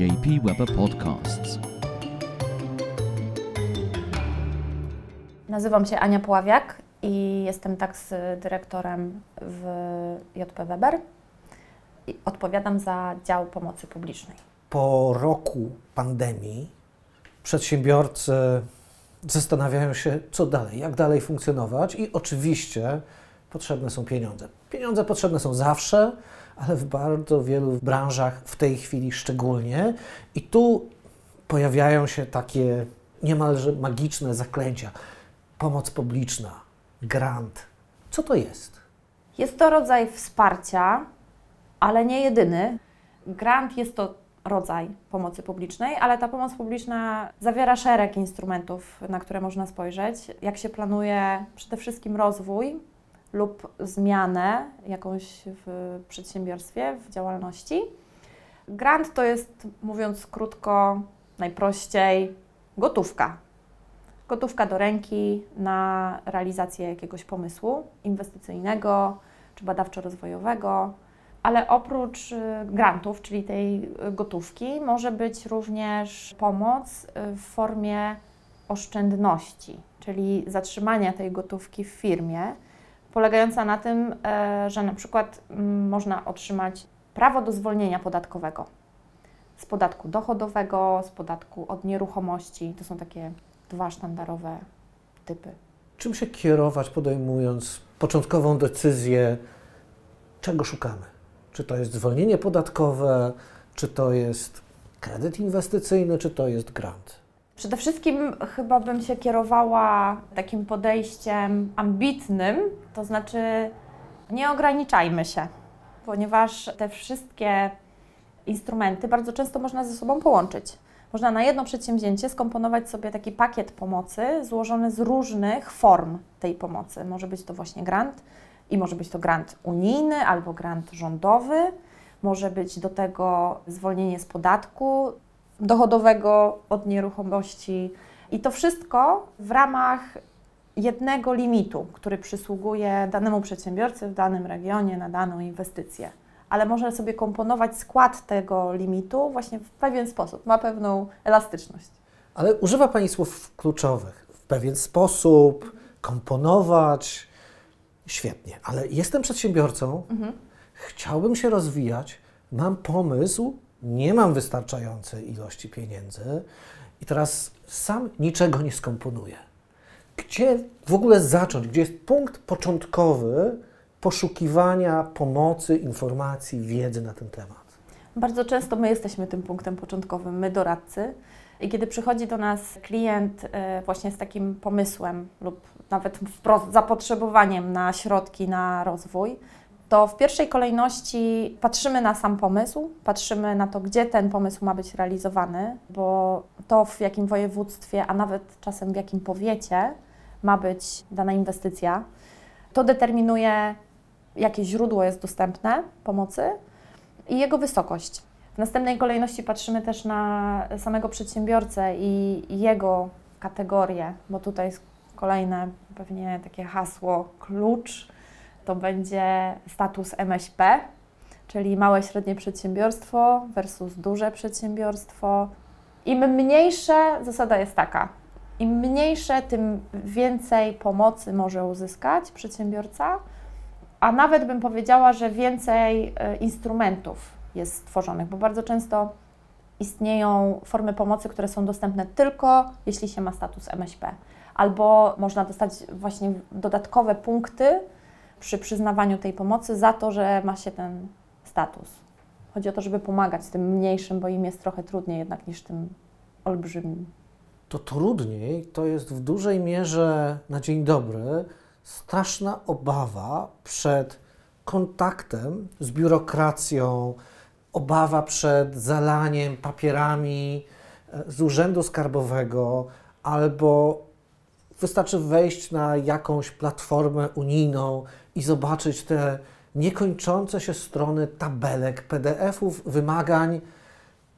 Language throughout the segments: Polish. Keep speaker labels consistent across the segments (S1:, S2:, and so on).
S1: JP Weber Podcasts.
S2: Nazywam się Ania Pławiak i jestem tax dyrektorem w JP Weber. I odpowiadam za dział pomocy publicznej.
S3: Po roku pandemii przedsiębiorcy zastanawiają się, co dalej, jak dalej funkcjonować, i oczywiście potrzebne są pieniądze. Pieniądze potrzebne są zawsze, ale w bardzo wielu branżach w tej chwili szczególnie. I tu pojawiają się takie niemalże magiczne zaklęcia. Pomoc publiczna, grant. Co to jest?
S2: Jest to rodzaj wsparcia, ale nie jedyny. Grant jest to rodzaj pomocy publicznej, ale ta pomoc publiczna zawiera szereg instrumentów, na które można spojrzeć. Jak się planuje przede wszystkim rozwój lub zmianę jakąś w przedsiębiorstwie, w działalności. Grant to jest, mówiąc krótko, najprościej, gotówka. Gotówka do ręki na realizację jakiegoś pomysłu inwestycyjnego czy badawczo-rozwojowego, ale oprócz y, grantów, czyli tej gotówki, może być również pomoc y, w formie oszczędności, czyli zatrzymania tej gotówki w firmie, polegająca na tym, e, że na przykład mm, można otrzymać prawo do zwolnienia podatkowego z podatku dochodowego, z podatku od nieruchomości. To są takie dwa sztandarowe typy.
S3: Czym się kierować, podejmując początkową decyzję, czego szukamy? Czy to jest zwolnienie podatkowe, czy to jest kredyt inwestycyjny, czy to jest grant?
S2: Przede wszystkim chyba bym się kierowała takim podejściem ambitnym, to znaczy nie ograniczajmy się, ponieważ te wszystkie instrumenty bardzo często można ze sobą połączyć. Można na jedno przedsięwzięcie skomponować sobie taki pakiet pomocy złożony z różnych form tej pomocy. Może być to właśnie grant i może być to grant unijny albo grant rządowy, może być do tego zwolnienie z podatku dochodowego od nieruchomości. I to wszystko w ramach jednego limitu, który przysługuje danemu przedsiębiorcy w danym regionie na daną inwestycję. Ale można sobie komponować skład tego limitu właśnie w pewien sposób, ma pewną elastyczność.
S3: Ale używa Pani słów kluczowych. W pewien sposób, komponować. Świetnie, ale jestem przedsiębiorcą, mhm. chciałbym się rozwijać, mam pomysł, nie mam wystarczającej ilości pieniędzy i teraz sam niczego nie skomponuję. Gdzie w ogóle zacząć? Gdzie jest punkt początkowy poszukiwania pomocy, informacji, wiedzy na ten temat?
S2: Bardzo często my jesteśmy tym punktem początkowym, my doradcy. I kiedy przychodzi do nas klient e, właśnie z takim pomysłem lub nawet wprost zapotrzebowaniem na środki na rozwój, to w pierwszej kolejności patrzymy na sam pomysł, patrzymy na to, gdzie ten pomysł ma być realizowany, bo to w jakim województwie, a nawet czasem w jakim powiecie ma być dana inwestycja, to determinuje, jakie źródło jest dostępne pomocy i jego wysokość. W następnej kolejności patrzymy też na samego przedsiębiorcę i jego kategorie, bo tutaj jest kolejne pewnie takie hasło klucz to będzie status MŚP, czyli małe średnie przedsiębiorstwo versus duże przedsiębiorstwo. Im mniejsze, zasada jest taka, im mniejsze, tym więcej pomocy może uzyskać przedsiębiorca, a nawet bym powiedziała, że więcej e, instrumentów jest stworzonych, bo bardzo często istnieją formy pomocy, które są dostępne tylko jeśli się ma status MŚP, albo można dostać właśnie dodatkowe punkty przy przyznawaniu tej pomocy za to, że ma się ten status. Chodzi o to, żeby pomagać tym mniejszym, bo im jest trochę trudniej jednak niż tym olbrzymim.
S3: To trudniej to jest w dużej mierze na dzień dobry straszna obawa przed kontaktem z biurokracją, obawa przed zalaniem papierami e, z urzędu skarbowego albo wystarczy wejść na jakąś platformę unijną i zobaczyć te niekończące się strony tabelek, PDF-ów, wymagań.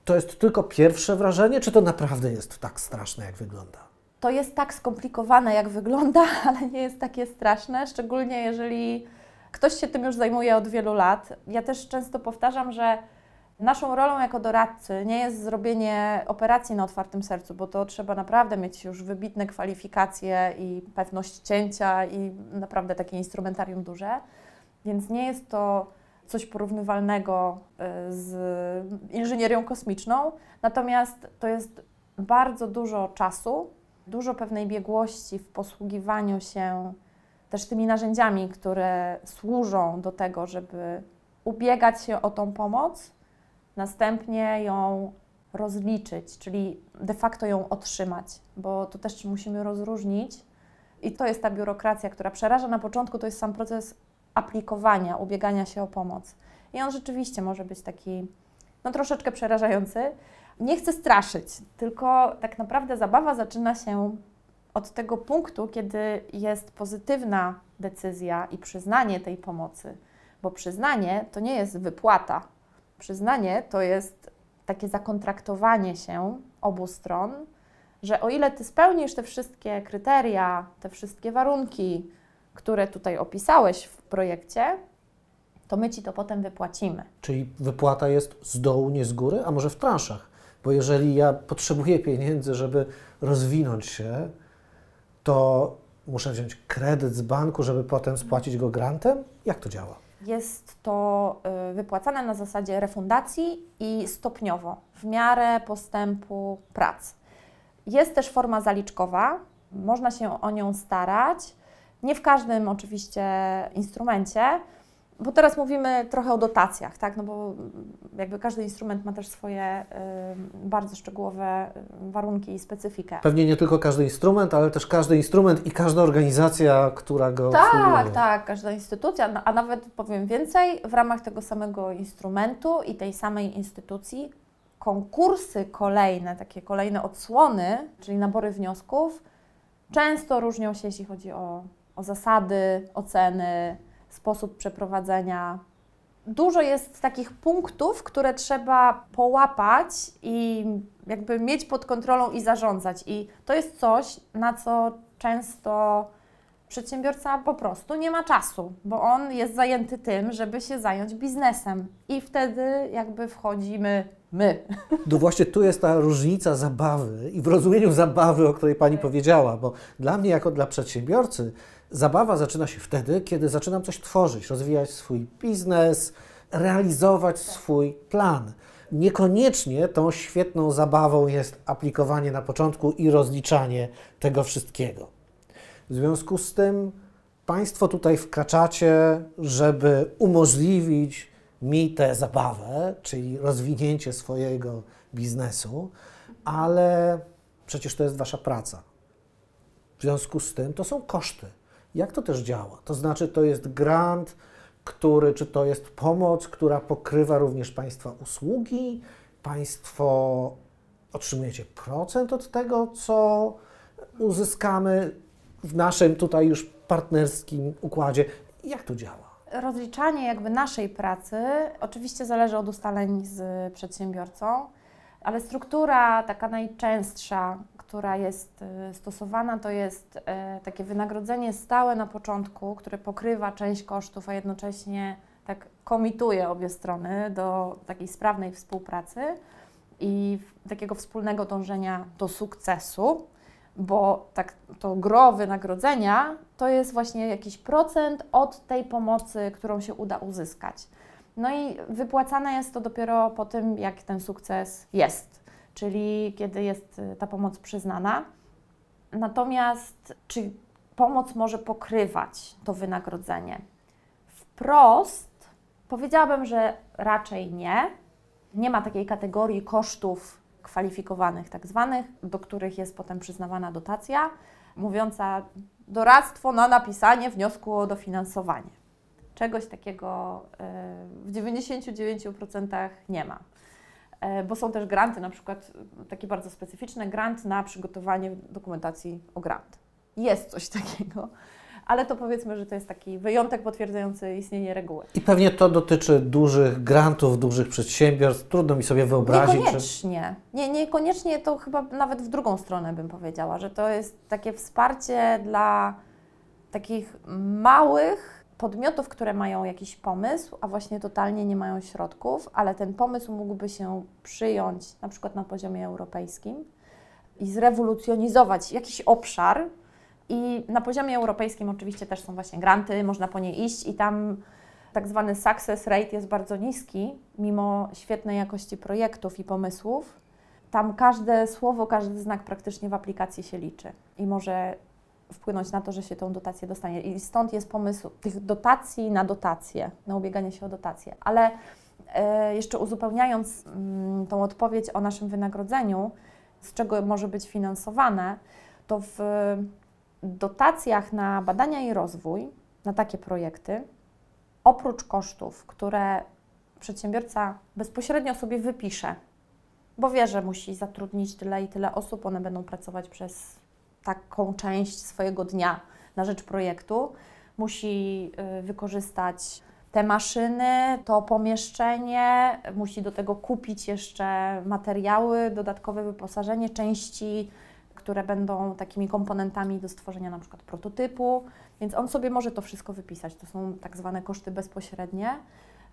S3: To jest tylko pierwsze wrażenie, czy to naprawdę jest tak straszne, jak wygląda?
S2: To jest tak skomplikowane, jak wygląda, ale nie jest takie straszne, szczególnie jeżeli ktoś się tym już zajmuje od wielu lat. Ja też często powtarzam, że Naszą rolą jako doradcy nie jest zrobienie operacji na otwartym sercu, bo to trzeba naprawdę mieć już wybitne kwalifikacje i pewność cięcia i naprawdę takie instrumentarium duże. Więc nie jest to coś porównywalnego y, z inżynierią kosmiczną, natomiast to jest bardzo dużo czasu, dużo pewnej biegłości w posługiwaniu się też tymi narzędziami, które służą do tego, żeby ubiegać się o tą pomoc, następnie ją rozliczyć, czyli de facto ją otrzymać, bo to też musimy rozróżnić. I to jest ta biurokracja, która przeraża na początku, to jest sam proces aplikowania, ubiegania się o pomoc. I on rzeczywiście może być taki, no troszeczkę przerażający. Nie chcę straszyć, tylko tak naprawdę zabawa zaczyna się od tego punktu, kiedy jest pozytywna decyzja i przyznanie tej pomocy, bo przyznanie to nie jest wypłata. Przyznanie to jest takie zakontraktowanie się obu stron, że o ile ty spełnisz te wszystkie kryteria, te wszystkie warunki, które tutaj opisałeś w projekcie, to my ci to potem wypłacimy.
S3: Czyli wypłata jest z dołu, nie z góry, a może w transzach? Bo jeżeli ja potrzebuję pieniędzy, żeby rozwinąć się, to muszę wziąć kredyt z banku, żeby potem spłacić go grantem? Jak to działa?
S2: Jest to y, wypłacane na zasadzie refundacji i stopniowo, w miarę postępu prac. Jest też forma zaliczkowa, można się o nią starać. Nie w każdym oczywiście instrumencie, bo teraz mówimy trochę o dotacjach, tak? No bo jakby każdy instrument ma też swoje y, bardzo szczegółowe y, warunki i specyfikę.
S3: Pewnie nie tylko każdy instrument, ale też każdy instrument i każda organizacja, która go
S2: Tak,
S3: obsługuje.
S2: tak, każda instytucja, no, a nawet powiem więcej, w ramach tego samego instrumentu i tej samej instytucji konkursy kolejne, takie kolejne odsłony, czyli nabory wniosków, często różnią się, jeśli chodzi o, o zasady, oceny, sposób przeprowadzenia. Dużo jest takich punktów, które trzeba połapać i jakby mieć pod kontrolą i zarządzać. I to jest coś, na co często przedsiębiorca po prostu nie ma czasu, bo on jest zajęty tym, żeby się zająć biznesem. I wtedy jakby wchodzimy my.
S3: No właśnie tu jest ta różnica zabawy i w rozumieniu zabawy, o której Pani powiedziała, bo dla mnie jako dla przedsiębiorcy zabawa zaczyna się wtedy, kiedy zaczynam coś tworzyć, rozwijać swój biznes, realizować swój plan. Niekoniecznie tą świetną zabawą jest aplikowanie na początku i rozliczanie tego wszystkiego. W związku z tym Państwo tutaj wkraczacie, żeby umożliwić mi tę zabawę, czyli rozwinięcie swojego biznesu, ale przecież to jest Wasza praca. W związku z tym to są koszty. Jak to też działa? To znaczy, to jest grant, który, czy to jest pomoc, która pokrywa również Państwa usługi? Państwo otrzymujecie procent od tego, co uzyskamy w naszym tutaj już partnerskim układzie. Jak to działa?
S2: Rozliczanie jakby naszej pracy oczywiście zależy od ustaleń z przedsiębiorcą, ale struktura taka najczęstsza, która jest y, stosowana, to jest y, takie wynagrodzenie stałe na początku, które pokrywa część kosztów, a jednocześnie tak komituje obie strony do takiej sprawnej współpracy i takiego wspólnego dążenia do sukcesu, bo tak to gro wynagrodzenia to jest właśnie jakiś procent od tej pomocy, którą się uda uzyskać. No i wypłacane jest to dopiero po tym, jak ten sukces jest, czyli kiedy jest y, ta pomoc przyznana. Natomiast czy pomoc może pokrywać to wynagrodzenie? Wprost powiedziałabym, że raczej nie. Nie ma takiej kategorii kosztów kwalifikowanych, tak zwanych, do których jest potem przyznawana dotacja, mówiąca doradztwo na napisanie wniosku o dofinansowanie. Czegoś takiego e, w 99% nie ma. E, Bo są też granty, na przykład takie bardzo specyficzne, grant na przygotowanie dokumentacji o grant. Jest coś takiego, ale to powiedzmy, że to jest taki wyjątek potwierdzający istnienie reguły.
S3: I pewnie to dotyczy dużych grantów, dużych przedsiębiorstw. Trudno mi sobie wyobrazić,
S2: Niekoniecznie. Nie, niekoniecznie to chyba nawet w drugą stronę bym powiedziała, że to jest takie wsparcie dla takich małych podmiotów, które mają jakiś pomysł, a właśnie totalnie nie mają środków, ale ten pomysł mógłby się przyjąć na przykład na poziomie europejskim i zrewolucjonizować jakiś obszar. I na poziomie europejskim oczywiście też są właśnie granty, można po nie iść i tam tak zwany success rate jest bardzo niski, mimo świetnej jakości projektów i pomysłów. Tam każde słowo, każdy znak praktycznie w aplikacji się liczy i może wpłynąć na to, że się tą dotację dostanie. I stąd jest pomysł tych dotacji na dotacje, na ubieganie się o dotacje. Ale e, jeszcze uzupełniając mm, tą odpowiedź o naszym wynagrodzeniu, z czego może być finansowane, to w dotacjach na badania i rozwój, na takie projekty, oprócz kosztów, które przedsiębiorca bezpośrednio sobie wypisze, bo wie, że musi zatrudnić tyle i tyle osób, one będą pracować przez taką część swojego dnia na rzecz projektu, musi y, wykorzystać te maszyny, to pomieszczenie, musi do tego kupić jeszcze materiały, dodatkowe wyposażenie, części, które będą takimi komponentami do stworzenia na przykład prototypu, więc on sobie może to wszystko wypisać. To są tak zwane koszty bezpośrednie.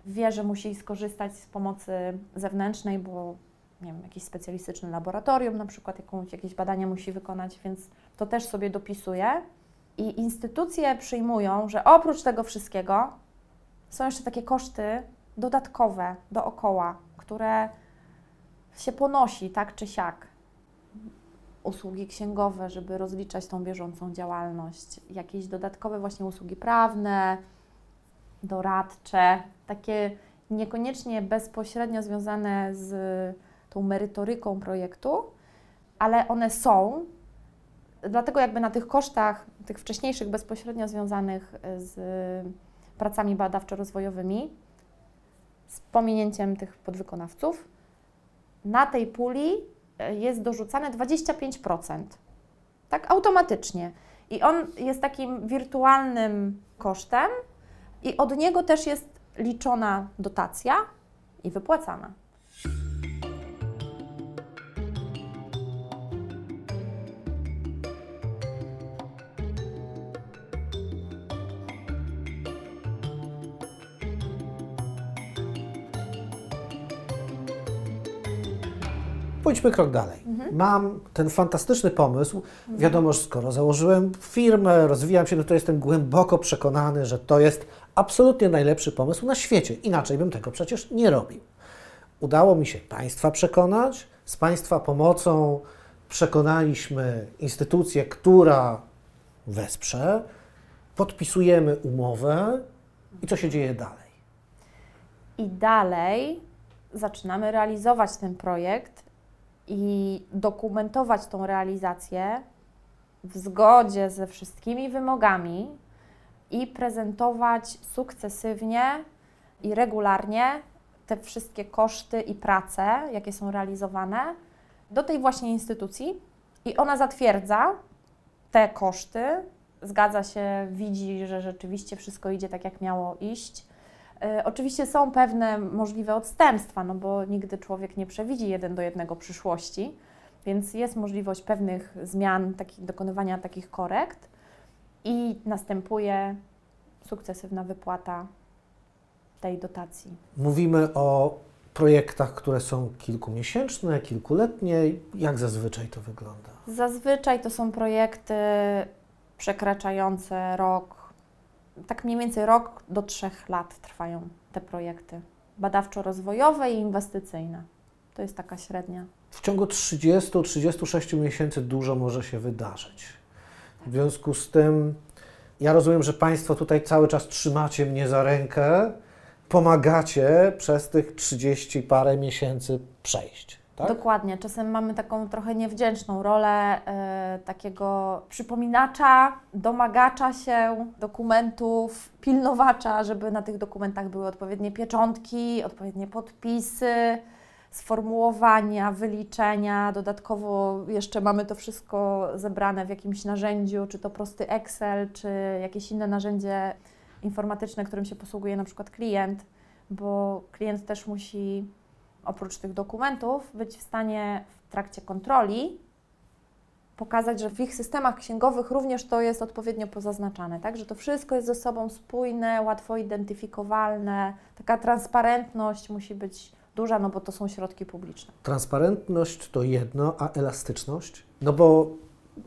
S2: Wie, że musi skorzystać z pomocy zewnętrznej, bo nie wiem, jakieś specjalistyczne laboratorium, na przykład jakąś, jakieś badania musi wykonać, więc to też sobie dopisuje. I instytucje przyjmują, że oprócz tego wszystkiego są jeszcze takie koszty dodatkowe dookoła, które się ponosi tak czy siak. Usługi księgowe, żeby rozliczać tą bieżącą działalność, jakieś dodatkowe właśnie usługi prawne, doradcze, takie niekoniecznie bezpośrednio związane z tą merytoryką projektu, ale one są. Dlatego jakby na tych kosztach, tych wcześniejszych, bezpośrednio związanych z pracami badawczo-rozwojowymi, z pominięciem tych podwykonawców, na tej puli e, jest dorzucane 25%. Tak automatycznie. I on jest takim wirtualnym kosztem, i od niego też jest liczona dotacja i wypłacana.
S3: Pójdźmy krok dalej. Mam ten fantastyczny pomysł. Wiadomo, że skoro założyłem firmę, rozwijam się, no to jestem głęboko przekonany, że to jest absolutnie najlepszy pomysł na świecie. Inaczej bym tego przecież nie robił. Udało mi się Państwa przekonać. Z Państwa pomocą przekonaliśmy instytucję, która wesprze. Podpisujemy umowę. I co się dzieje dalej?
S2: I dalej zaczynamy realizować ten projekt i dokumentować tą realizację w zgodzie ze wszystkimi wymogami i prezentować sukcesywnie i regularnie te wszystkie koszty i prace, jakie są realizowane, do tej właśnie instytucji. I ona zatwierdza te koszty, zgadza się, widzi, że rzeczywiście wszystko idzie tak, jak miało iść oczywiście są pewne możliwe odstępstwa, no bo nigdy człowiek nie przewidzi jeden do jednego przyszłości, więc jest możliwość pewnych zmian, takich, dokonywania takich korekt i następuje sukcesywna wypłata tej dotacji.
S3: Mówimy o projektach, które są kilkumiesięczne, kilkuletnie. Jak zazwyczaj to wygląda?
S2: Zazwyczaj to są projekty przekraczające rok, tak mniej więcej rok do trzech lat trwają te projekty badawczo-rozwojowe i inwestycyjne. To jest taka średnia.
S3: W ciągu 30-36 miesięcy dużo może się wydarzyć. W związku z tym, ja rozumiem, że Państwo tutaj cały czas trzymacie mnie za rękę, pomagacie przez tych 30 parę miesięcy przejść. Tak?
S2: Dokładnie. Czasem mamy taką trochę niewdzięczną rolę e, takiego przypominacza, domagacza się dokumentów, pilnowacza, żeby na tych dokumentach były odpowiednie pieczątki, odpowiednie podpisy, sformułowania, wyliczenia. Dodatkowo jeszcze mamy to wszystko zebrane w jakimś narzędziu, czy to prosty Excel, czy jakieś inne narzędzie informatyczne, którym się posługuje na przykład klient, bo klient też musi oprócz tych dokumentów, być w stanie w trakcie kontroli pokazać, że w ich systemach księgowych również to jest odpowiednio pozaznaczane, tak? Że to wszystko jest ze sobą spójne, łatwo identyfikowalne. Taka transparentność musi być duża, no bo to są środki publiczne.
S3: Transparentność to jedno, a elastyczność? No bo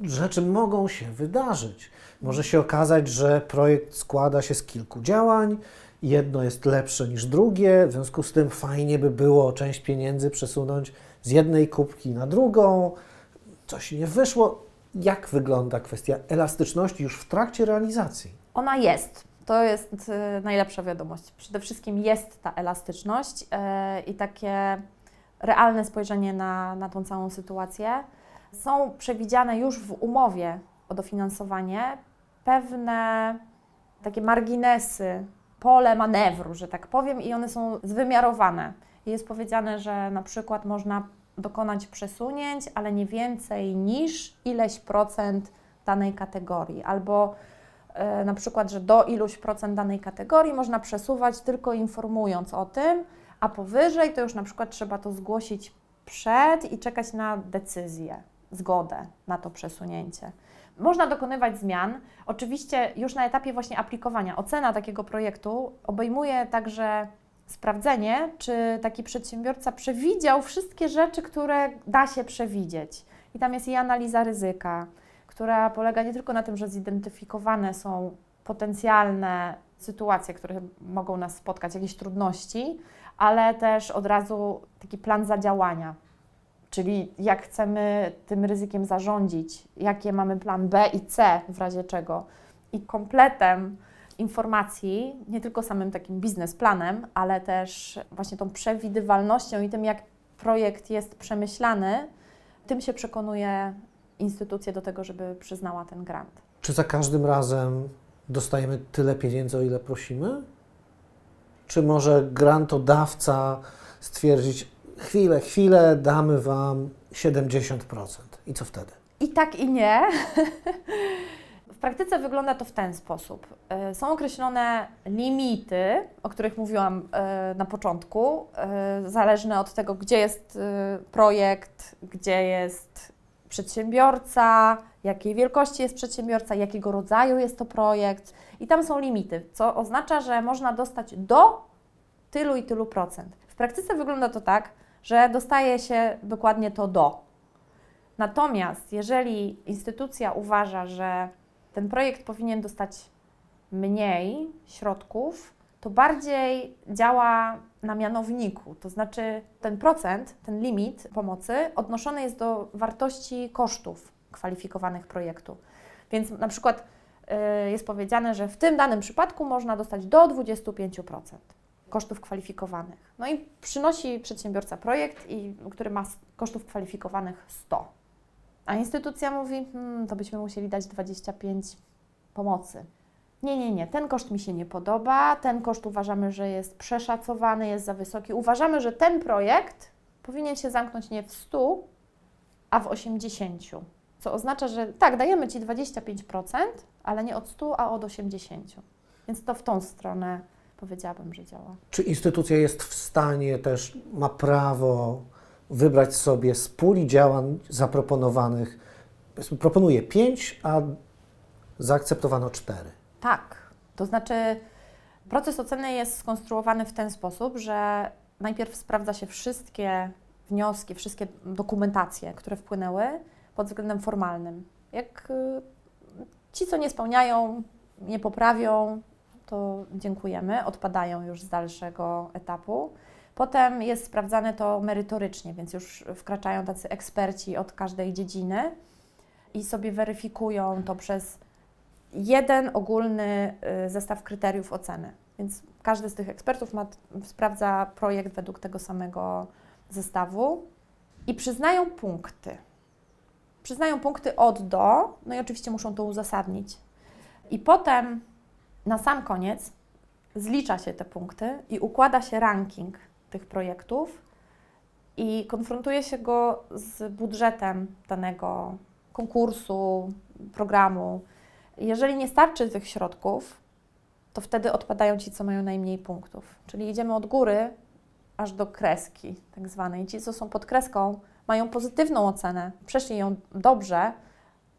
S3: rzeczy mogą się wydarzyć. Może się okazać, że projekt składa się z kilku działań, jedno jest lepsze niż drugie, w związku z tym fajnie by było część pieniędzy przesunąć z jednej kubki na drugą, coś nie wyszło. Jak wygląda kwestia elastyczności już w trakcie realizacji?
S2: Ona jest. To jest y, najlepsza wiadomość. Przede wszystkim jest ta elastyczność y, i takie realne spojrzenie na, na tą całą sytuację. Są przewidziane już w umowie o dofinansowanie pewne takie marginesy, pole manewru, że tak powiem, i one są zwymiarowane. Jest powiedziane, że na przykład można dokonać przesunięć, ale nie więcej niż ileś procent danej kategorii, albo e, na przykład, że do iluś procent danej kategorii można przesuwać tylko informując o tym, a powyżej to już na przykład trzeba to zgłosić przed i czekać na decyzję, zgodę na to przesunięcie. Można dokonywać zmian. Oczywiście już na etapie właśnie aplikowania. Ocena takiego projektu obejmuje także sprawdzenie, czy taki przedsiębiorca przewidział wszystkie rzeczy, które da się przewidzieć. I tam jest i analiza ryzyka, która polega nie tylko na tym, że zidentyfikowane są potencjalne sytuacje, które mogą nas spotkać, jakieś trudności, ale też od razu taki plan zadziałania. Czyli jak chcemy tym ryzykiem zarządzić, jakie mamy plan B i C w razie czego. I kompletem informacji, nie tylko samym takim biznesplanem, ale też właśnie tą przewidywalnością i tym, jak projekt jest przemyślany, tym się przekonuje instytucję do tego, żeby przyznała ten grant.
S3: Czy za każdym razem dostajemy tyle pieniędzy, o ile prosimy? Czy może grantodawca stwierdzić, chwilę, chwilę, damy Wam 70%. I co wtedy?
S2: I tak, i nie. w praktyce wygląda to w ten sposób. E, są określone limity, o których mówiłam e, na początku, e, zależne od tego, gdzie jest projekt, gdzie jest przedsiębiorca, jakiej wielkości jest przedsiębiorca, jakiego rodzaju jest to projekt. I tam są limity, co oznacza, że można dostać do tylu i tylu procent. W praktyce wygląda to tak, że dostaje się dokładnie to do. Natomiast jeżeli instytucja uważa, że ten projekt powinien dostać mniej środków, to bardziej działa na mianowniku. To znaczy ten procent, ten limit pomocy odnoszony jest do wartości kosztów kwalifikowanych projektu. Więc na przykład y, jest powiedziane, że w tym danym przypadku można dostać do 25% kosztów kwalifikowanych. No i przynosi przedsiębiorca projekt, i, który ma kosztów kwalifikowanych 100. A instytucja mówi, hmm, to byśmy musieli dać 25 pomocy. Nie, nie, nie, ten koszt mi się nie podoba, ten koszt uważamy, że jest przeszacowany, jest za wysoki. Uważamy, że ten projekt powinien się zamknąć nie w 100, a w 80. Co oznacza, że tak, dajemy Ci 25%, ale nie od 100, a od 80. Więc to w tą stronę powiedziałabym, że działa.
S3: Czy instytucja jest w stanie też, ma prawo wybrać sobie z puli działań zaproponowanych, proponuje pięć, a zaakceptowano cztery?
S2: Tak. To znaczy, proces oceny jest skonstruowany w ten sposób, że najpierw sprawdza się wszystkie wnioski, wszystkie dokumentacje, które wpłynęły pod względem formalnym. Jak y, ci, co nie spełniają, nie poprawią, to dziękujemy, odpadają już z dalszego etapu. Potem jest sprawdzane to merytorycznie, więc już wkraczają tacy eksperci od każdej dziedziny i sobie weryfikują to przez jeden ogólny y, zestaw kryteriów oceny. Więc każdy z tych ekspertów ma, sprawdza projekt według tego samego zestawu i przyznają punkty. Przyznają punkty od do, no i oczywiście muszą to uzasadnić. I potem na sam koniec zlicza się te punkty i układa się ranking tych projektów i konfrontuje się go z budżetem danego konkursu, programu. Jeżeli nie starczy tych środków, to wtedy odpadają ci, co mają najmniej punktów. Czyli idziemy od góry aż do kreski, tak zwanej. Ci, co są pod kreską, mają pozytywną ocenę, przeszli ją dobrze,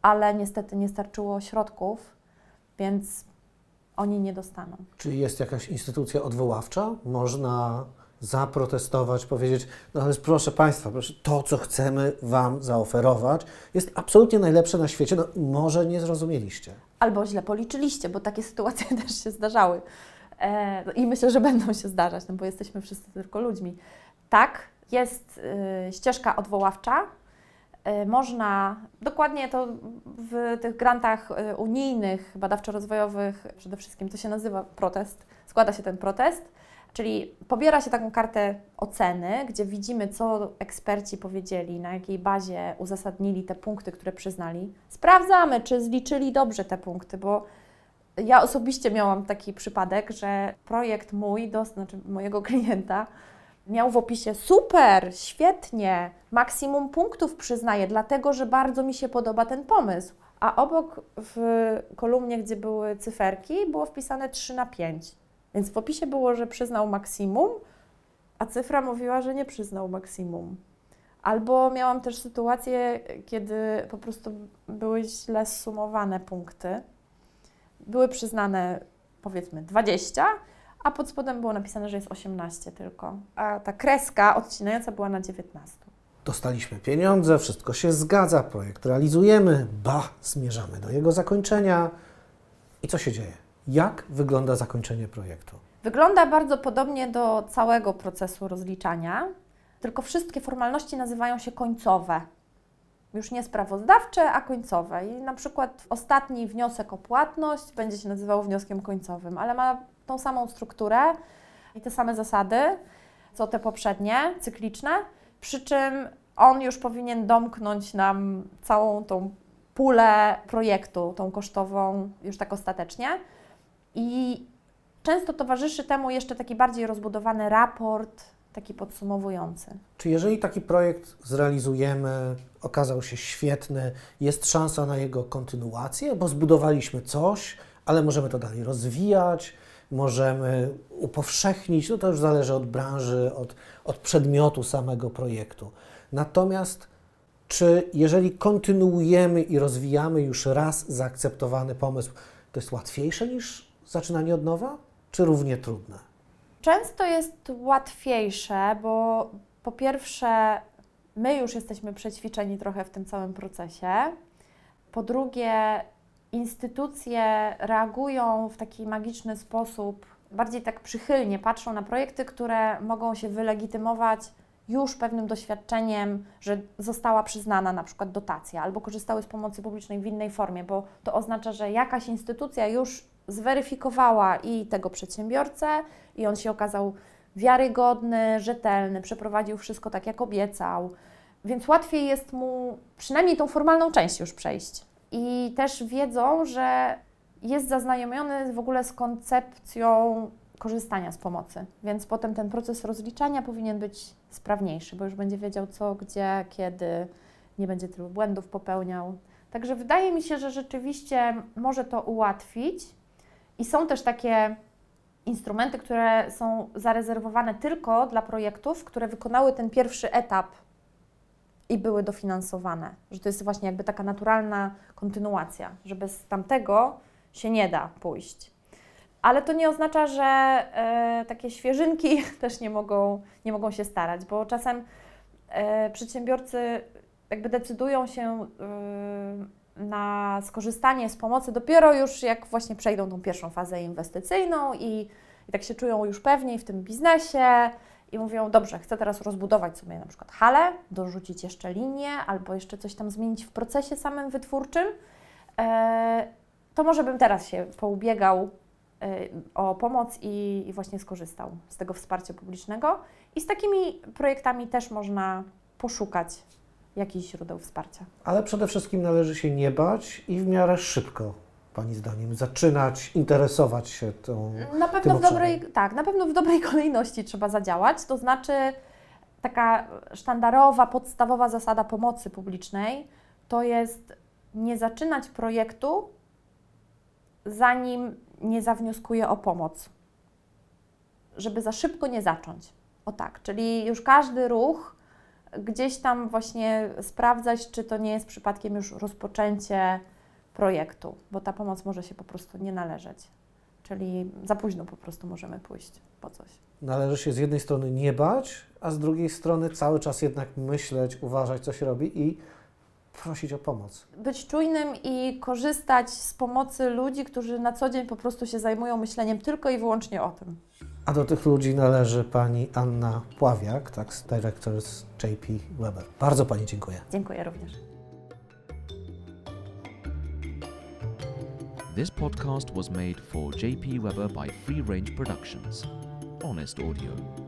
S2: ale niestety nie starczyło środków, więc oni nie dostaną.
S3: Czy jest jakaś instytucja odwoławcza? Można zaprotestować, powiedzieć, no ale proszę Państwa, proszę, to co chcemy Wam zaoferować jest absolutnie najlepsze na świecie, no może nie zrozumieliście.
S2: Albo źle policzyliście, bo takie sytuacje też się zdarzały. E, I myślę, że będą się zdarzać, no bo jesteśmy wszyscy tylko ludźmi. Tak, jest y, ścieżka odwoławcza. Y, można, dokładnie to w tych grantach y, unijnych, badawczo-rozwojowych, przede wszystkim to się nazywa protest, składa się ten protest, czyli pobiera się taką kartę oceny, gdzie widzimy, co eksperci powiedzieli, na jakiej bazie uzasadnili te punkty, które przyznali. Sprawdzamy, czy zliczyli dobrze te punkty, bo ja osobiście miałam taki przypadek, że projekt mój, do, znaczy mojego klienta, miał w opisie super, świetnie, maksimum punktów przyznaję, dlatego że bardzo mi się podoba ten pomysł. A obok w kolumnie, gdzie były cyferki, było wpisane 3 na 5. Więc w opisie było, że przyznał maksimum, a cyfra mówiła, że nie przyznał maksimum. Albo miałam też sytuację, kiedy po prostu były źle sumowane punkty. Były przyznane powiedzmy 20, a pod spodem było napisane, że jest 18 tylko. A ta kreska odcinająca była na 19.
S3: Dostaliśmy pieniądze, wszystko się zgadza, projekt realizujemy, ba, zmierzamy do jego zakończenia. I co się dzieje? Jak wygląda zakończenie projektu?
S2: Wygląda bardzo podobnie do całego procesu rozliczania, tylko wszystkie formalności nazywają się końcowe. Już nie sprawozdawcze, a końcowe. I na przykład ostatni wniosek o płatność będzie się nazywał wnioskiem końcowym, ale ma tą samą strukturę i te same zasady, co te poprzednie, cykliczne, przy czym on już powinien domknąć nam całą tą pulę projektu, tą kosztową, już tak ostatecznie. I często towarzyszy temu jeszcze taki bardziej rozbudowany raport, taki podsumowujący.
S3: Czy jeżeli taki projekt zrealizujemy, okazał się świetny, jest szansa na jego kontynuację, bo zbudowaliśmy coś, ale możemy to dalej rozwijać, możemy upowszechnić, no to już zależy od branży, od, od przedmiotu samego projektu. Natomiast czy jeżeli kontynuujemy i rozwijamy już raz zaakceptowany pomysł, to jest łatwiejsze niż zaczynanie od nowa, czy równie trudne?
S2: Często jest łatwiejsze, bo po pierwsze, my już jesteśmy przećwiczeni trochę w tym całym procesie. Po drugie, instytucje reagują w taki magiczny sposób, bardziej tak przychylnie patrzą na projekty, które mogą się wylegitymować już pewnym doświadczeniem, że została przyznana na przykład dotacja albo korzystały z pomocy publicznej w innej formie, bo to oznacza, że jakaś instytucja już zweryfikowała i tego przedsiębiorcę, i on się okazał wiarygodny, rzetelny, przeprowadził wszystko tak, jak obiecał, więc łatwiej jest mu przynajmniej tą formalną część już przejść. I też wiedzą, że jest zaznajomiony w ogóle z koncepcją korzystania z pomocy, więc potem ten proces rozliczania powinien być sprawniejszy, bo już będzie wiedział co, gdzie, kiedy, nie będzie tylu błędów popełniał. Także wydaje mi się, że rzeczywiście może to ułatwić. I są też takie instrumenty, które są zarezerwowane tylko dla projektów, które wykonały ten pierwszy etap i były dofinansowane. Że to jest właśnie jakby taka naturalna kontynuacja, że bez tamtego się nie da pójść. Ale to nie oznacza, że e, takie świeżynki też nie mogą, nie mogą się starać, bo czasem e, przedsiębiorcy jakby decydują się e, na skorzystanie z pomocy dopiero już jak właśnie przejdą tą pierwszą fazę inwestycyjną i, i tak się czują już pewniej w tym biznesie i mówią, dobrze, chcę teraz rozbudować sobie na przykład halę, dorzucić jeszcze linię albo jeszcze coś tam zmienić w procesie samym wytwórczym, e, to może bym teraz się poubiegał Y, o pomoc i, i, właśnie skorzystał z tego wsparcia publicznego. I z takimi projektami też można poszukać jakichś źródeł wsparcia.
S3: Ale przede wszystkim należy się nie bać i w miarę szybko. Pani zdaniem, zaczynać interesować się tą.
S2: Na pewno w dobrej, tak, na pewno w dobrej kolejności trzeba zadziałać. To znaczy, taka sztandarowa, podstawowa zasada pomocy publicznej to jest nie zaczynać projektu, zanim nie zawnioskuje o pomoc, żeby za szybko nie zacząć. O tak, czyli już każdy ruch gdzieś tam właśnie sprawdzać, czy to nie jest przypadkiem już rozpoczęcie projektu, bo ta pomoc może się po prostu nie należeć. Czyli za późno po prostu możemy pójść po coś.
S3: Należy się z jednej strony nie bać, a z drugiej strony cały czas jednak myśleć, uważać, co się robi i prosić o pomoc.
S2: Być czujnym i korzystać z pomocy ludzi, którzy na co dzień po prostu się zajmują myśleniem tylko i wyłącznie o tym.
S3: A do tych ludzi należy pani Anna Pławiak, Tax Director z JP Weber. Bardzo pani dziękuję.
S2: Dziękuję również.
S1: This podcast was made for JP Weber by Free Range Productions. Honest Audio.